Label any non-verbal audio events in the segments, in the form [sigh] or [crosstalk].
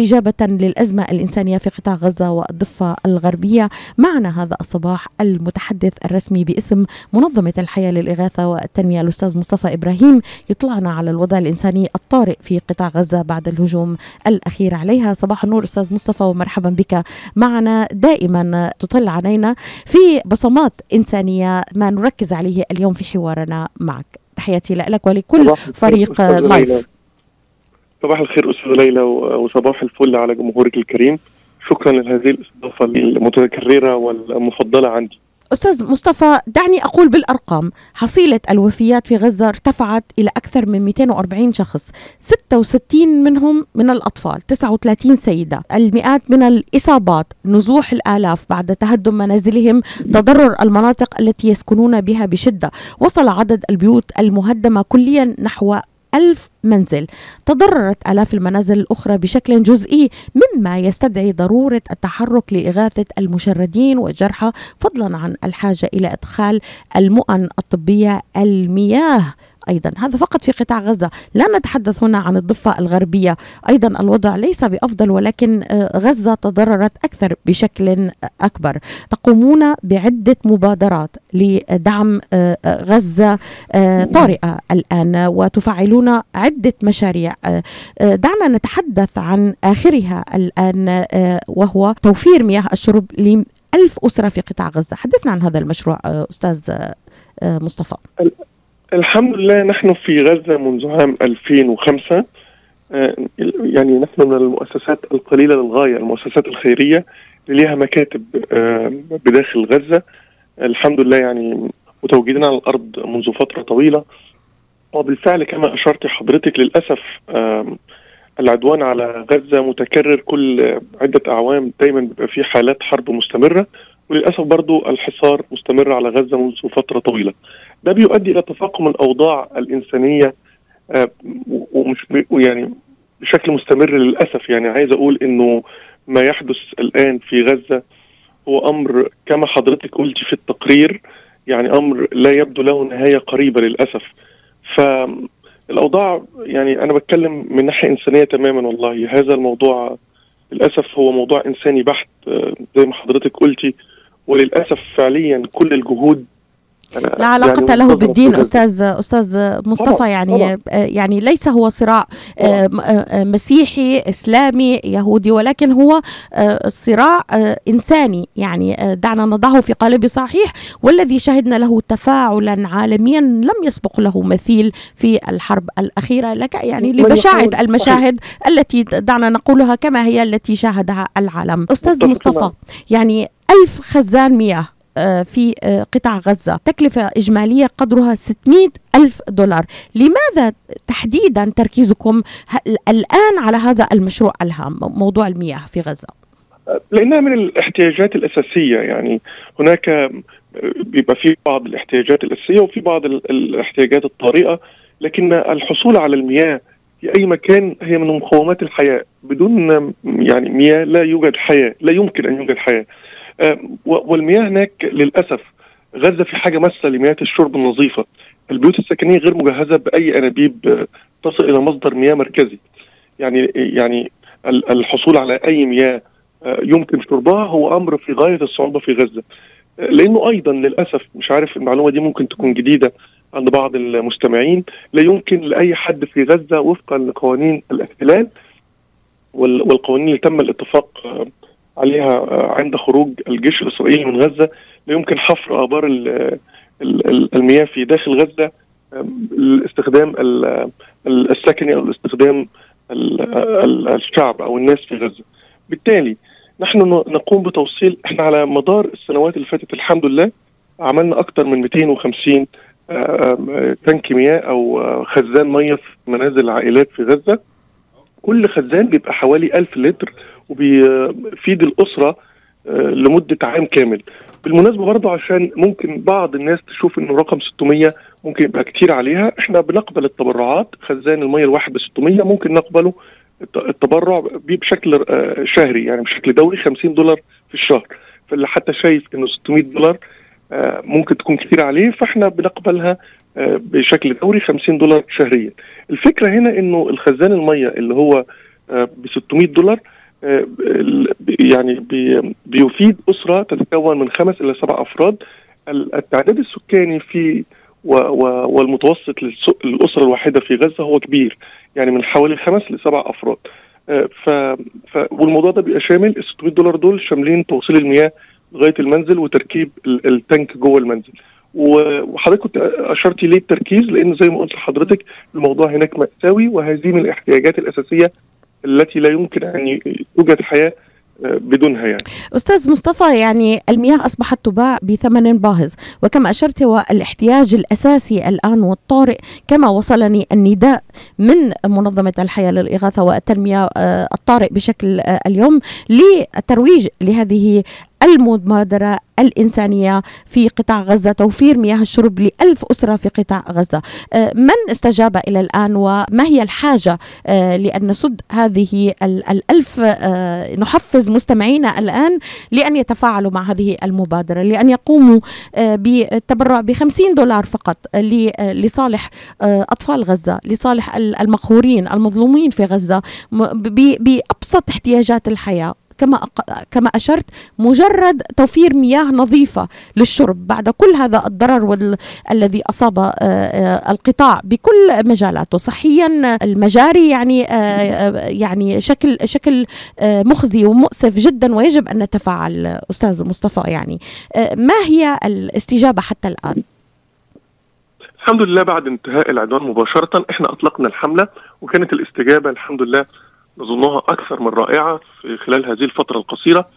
استجابة للأزمة الإنسانية في قطاع غزة والضفة الغربية. معنا هذا الصباح المتحدث الرسمي باسم منظمة الحياة للإغاثة والتنمية الأستاذ مصطفى إبراهيم. يطلعنا على الوضع الإنساني الطارئ في قطاع غزة بعد الهجوم الأخير عليها. صباح النور أستاذ مصطفى ومرحبا بك. معنا دائما تطل علينا في بصمات إنسانية ما نركز عليه اليوم في حوارنا معك. تحياتي لك ولكل فريق لايف صباح الخير أستاذ ليلى وصباح الفل على جمهورك الكريم. شكرا لهذه الإستضافة المتكررة والمفضلة عندي. أستاذ مصطفى دعني أقول بالأرقام. حصيلة الوفيات في غزة ارتفعت إلى أكثر من 240 شخص. 66 منهم من الأطفال 39 سيدة. المئات من الإصابات نزوح الآلاف بعد تهدم منازلهم تضرر المناطق التي يسكنون بها بشدة. وصل عدد البيوت المهدمة كليا نحو ألف منزل. تضررت آلاف المنازل الأخرى بشكل جزئي مما يستدعي ضرورة التحرك لإغاثة المشردين والجرحى فضلا عن الحاجة إلى إدخال المؤن الطبية المياه. أيضا. هذا فقط في قطاع غزة. لا نتحدث هنا عن الضفة الغربية. أيضا الوضع ليس بأفضل ولكن آه، غزة تضررت أكثر بشكل أكبر. تقومون بعدة مبادرات لدعم آه، آه، غزة طارئة الآن وتفعلون عدة مشاريع. دعنا نتحدث عن آخرها الآن وهو توفير مياه الشرب لألف أسرة في قطاع غزة. حدثنا عن هذا المشروع أستاذ مصطفى. الحمد لله نحن في غزة منذ عام 2005 آه، يعني نحن من المؤسسات القليلة للغاية المؤسسات الخيرية اللي لها مكاتب آه، بداخل غزة. الحمد لله يعني متواجدين على الأرض منذ فترة طويلة. وبالفعل كما أشرت حضرتك للأسف العدوان على غزة متكرر كل عدة أعوام. دايما بيبقى في حالات حرب مستمرة. وللأسف برضو الحصار مستمر على غزة منذ فترة طويلة. ده بيؤدي إلى تفاقم الأوضاع الإنسانية آه، ومش يعني بشكل مستمر للأسف. يعني عايز أقول إنه ما يحدث الآن في غزة هو أمر كما حضرتك قلت في التقرير يعني أمر لا يبدو له نهاية قريبة للأسف. فالاوضاع يعني أنا بتكلم من ناحية إنسانية تماما والله. هذا الموضوع للأسف هو موضوع إنساني بحت آه، زي ما حضرتك قلتي. وللأسف فعليا كل الجهود لا علاقة يعني له بالدين أستاذ أستاذ مصطفى طبعا يعني طبعا. آه، يعني ليس هو صراع آه، آه، مسيحي إسلامي يهودي ولكن هو صراع إنساني يعني دعنا نضعه في قالب صحيح والذي شهدنا له تفاعلا عالميا لم يسبق له مثيل في الحرب الأخيرة لك يعني لبشاعة المشاهد التي دعنا نقولها كما هي التي شاهدها العالم. أستاذ مصطفى يعني ألف خزان مياه. في آه، قطاع غزة. تكلفة إجمالية قدرها 600 ألف دولار. لماذا تحديدا تركيزكم الآن على هذا المشروع الهام موضوع المياه في غزة؟ لأنها من الاحتياجات الأساسية. يعني هناك بيبقى في بعض الاحتياجات الأساسية وفي بعض الاحتياجات الطارئة لكن الحصول على المياه في أي مكان هي من مقومات الحياة. بدون يعني مياه لا يوجد حياة لا يمكن أن يوجد حياة. آه، والمياه هناك للأسف غزة في حاجة ماسة لمياه الشرب النظيفة. البيوت السكنية غير مجهزة بأي أنابيب آه، تصل إلى مصدر مياه مركزي. يعني يعني الحصول على أي مياه آه، يمكن شربها هو أمر في غاية الصعوبة في غزة. لأنه أيضا للأسف مش عارف المعلومة دي ممكن تكون جديدة عند بعض المستمعين لا يمكن لأي حد في غزة وفقا لقوانين الاحتلال والقوانين اللي تم الاتفاق عليها آه، عند خروج الجيش الإسرائيلي من غزة لا يمكن حفر آبار المياه في داخل غزة لاستخدام السكني أو الاستخدام الشعب أو الناس في غزة. بالتالي نحن نقوم بتوصيل إحنا على مدار السنوات اللي فاتت الحمد لله عملنا أكثر من 250 آه، تانك مياه أو آه، خزان ميه في منازل العائلات في غزة كل خزان بيبقى حوالي 1000 لتر وبيفيد الأسرة آه، لمدة عام كامل. بالمناسبة برضه عشان ممكن بعض الناس تشوف إنه رقم 600 ممكن يبقى كتير عليها إحنا بنقبل التبرعات خزان المية الواحد ب 600 ممكن نقبله التبرع بشكل آه، شهري يعني بشكل دوري 50 دولار في الشهر. فاللي حتى شايف إنه 600 دولار آه، ممكن تكون كتير عليه فإحنا بنقبلها بشكل دوري 50 دولار شهريا. الفكرة هنا إنه الخزان المية اللي هو ب 600 دولار يعني بيفيد أسرة تتكون من خمس إلى سبع أفراد. التعداد السكاني في والمتوسط للأسرة الواحدة في غزة هو كبير يعني من حوالي خمس لسبع أفراد. ف... ف... والموضوع ده بيبقى شامل ال 600 دولار دول شاملين توصيل المياه لغاية المنزل وتركيب التانك جوه المنزل. وحضرتك كنت أشرتي ليه التركيز؟ لأن زي ما قلت لحضرتك الموضوع هناك مأساوي وهذه من الاحتياجات الأساسية التي لا يمكن أن توجد حياه بدونها يعني أستاذ مصطفى يعني المياه أصبحت تباع بثمن باهظ وكما أشرت هو الاحتياج الأساسي الآن والطارئ كما وصلني النداء من منظمة الحياة للإغاثة والتنمية الطارئ بشكل اليوم للترويج لهذه المبادرة الإنسانية في قطاع غزة توفير مياه الشرب لألف أسرة في قطاع غزة. من استجاب إلى الآن وما هي الحاجة؟ لأن نسد هذه الألف نحفز مستمعينا الآن لأن يتفاعلوا مع هذه المبادرة لأن يقوموا بالتبرع بخمسين دولار فقط لصالح أطفال غزة لصالح المقهورين المظلومين في غزة بأبسط احتياجات الحياة. كما كما أشرت مجرد توفير مياه نظيفة للشرب بعد كل هذا الضرر وال... الذي أصاب القطاع بكل مجالاته صحيا المجاري يعني يعني شكل شكل مخزي ومؤسف جدا ويجب أن نتفاعل أستاذ مصطفى يعني ما هي الاستجابة حتى الآن؟ الحمد لله بعد انتهاء العدوان مباشرة إحنا أطلقنا الحملة وكانت الاستجابة الحمد لله نظنها أكثر من رائعة في خلال هذه الفترة القصيرة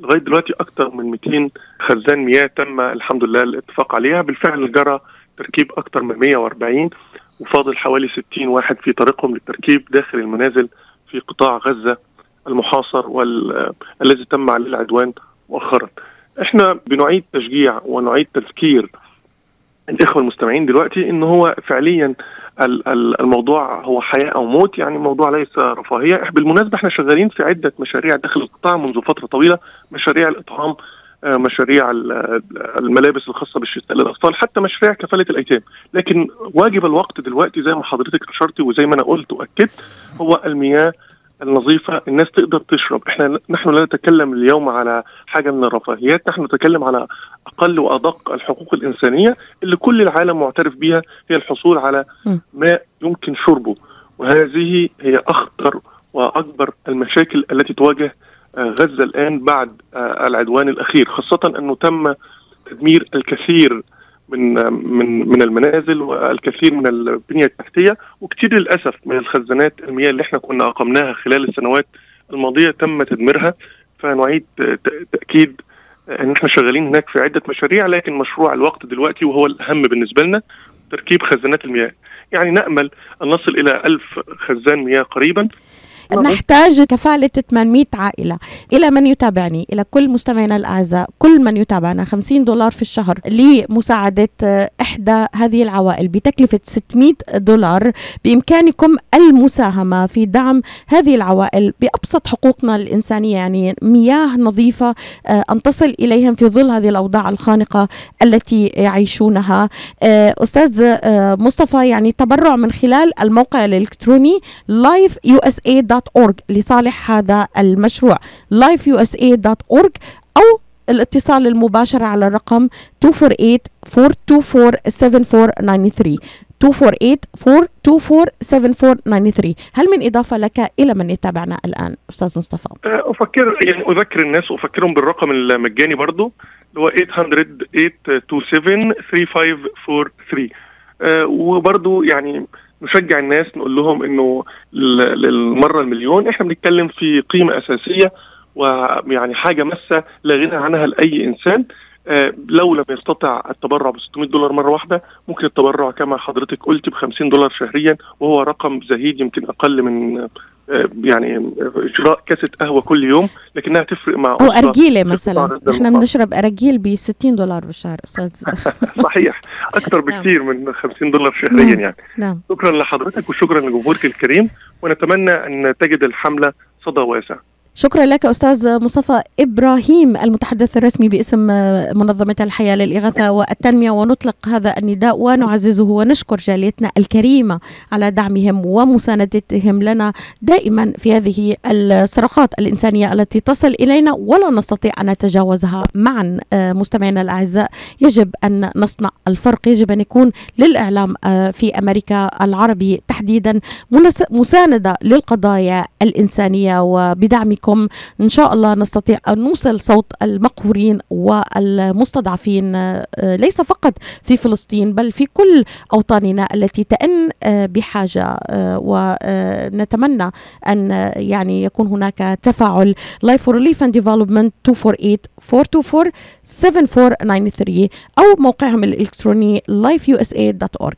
لغاية دلوقتي أكثر من 200 خزان مياه تم الحمد لله الاتفاق عليها بالفعل جرى تركيب أكثر من 140 وفاضل حوالي 60 واحد في طريقهم للتركيب داخل المنازل في قطاع غزة المحاصر والذي تم عليه العدوان مؤخرا. إحنا بنعيد تشجيع ونعيد تذكير الإخوة المستمعين دلوقتي إن هو فعليا الموضوع هو حياة أو موت يعني الموضوع ليس رفاهية. بالمناسبة إحنا شغالين في عدة مشاريع داخل القطاع منذ فترة طويلة مشاريع الاطعام مشاريع الملابس الخاصة بالشتاء للأطفال حتى مشاريع كفالة الأيتام. لكن واجب الوقت دلوقتي زي ما حضرتك أشرتي وزي ما أنا قلت وأكدت هو المياه النظيفة الناس تقدر تشرب. إحنا نحن لا نتكلم اليوم على حاجة من الرفاهيات نحن نتكلم على أقل وأدق الحقوق الإنسانية اللي كل العالم معترف بها هي الحصول على ماء يمكن شربه. وهذه هي أخطر وأكبر المشاكل التي تواجه غزة الآن بعد العدوان الأخير خاصة أنه تم تدمير الكثير من من من المنازل والكثير من البنية التحتية وكثير للأسف من الخزانات المياه اللي إحنا كنا أقمناها خلال السنوات الماضية تم تدميرها. فنعيد تأكيد إن إحنا شغالين هناك في عدة مشاريع لكن مشروع الوقت دلوقتي وهو الأهم بالنسبة لنا تركيب خزانات المياه. يعني نأمل أن نصل إلى ألف خزان مياه قريبا. نحتاج كفالة 800 عائلة. إلى من يتابعني؟ إلى كل مستمعينا الأعزاء كل من يتابعنا. 50 دولار في الشهر لمساعدة إحدى هذه العوائل. بتكلفة 600 دولار. بإمكانكم المساهمة في دعم هذه العوائل بأبسط حقوقنا الإنسانية. يعني مياه نظيفة أن تصل إليهم في ظل هذه الأوضاع الخانقة التي يعيشونها. أستاذ مصطفى يعني تبرع من خلال الموقع الإلكتروني lifeusa.com lifeusa.org لصالح هذا المشروع. lifeusa.org أو الاتصال المباشر على الرقم 248 424 248 هل من إضافة لك إلى من يتابعنا الآن أستاذ مصطفى؟ أفكر يعني أذكر الناس وأفكرهم بالرقم المجاني برضو اللي هو 800 827 3543 وبرضو يعني نشجع الناس نقول لهم إنه للمرة المليون إحنا بنتكلم في قيمة أساسية ويعني حاجة مسه لا غنى عنها لأي إنسان. آه لو لم يستطع التبرع ب 600 دولار مرة واحدة ممكن التبرع كما حضرتك قلت ب 50 دولار شهريا وهو رقم زهيد يمكن أقل من يعني شراء كاسه قهوة كل يوم لكنها تفرق مع أو أرجيلة مثلا. إحنا بنشرب أرجيل ب 60 دولار بالشهر أستاذ. [laughs] صحيح. أكثر بكثير من 50 دولار شهريا يعني. نعم. شكرا لحضرتك وشكرا لجمهورك الكريم ونتمنى أن تجد الحملة صدى واسع. شكرا لك أستاذ مصطفى إبراهيم المتحدث الرسمي باسم منظمة الحياة للإغاثة والتنمية. ونطلق هذا النداء ونعززه ونشكر جاليتنا الكريمة على دعمهم ومساندتهم لنا دائما في هذه الصراخات الإنسانية التي تصل إلينا ولا نستطيع أن نتجاوزها. معا مستمعينا الأعزاء يجب أن نصنع الفرق يجب أن يكون للإعلام في أمريكا العربي تحديدا مساندة للقضايا الإنسانية وبدعم بكم. إن شاء الله نستطيع أن نوصل صوت المقهورين والمستضعفين آه، ليس فقط في فلسطين بل في كل أوطاننا التي تئن آه، بحاجة آه، ونتمنى أن يعني يكون هناك تفاعل. Life for Relief and Development 248 424 7493 أو موقعهم الإلكتروني lifeusa.org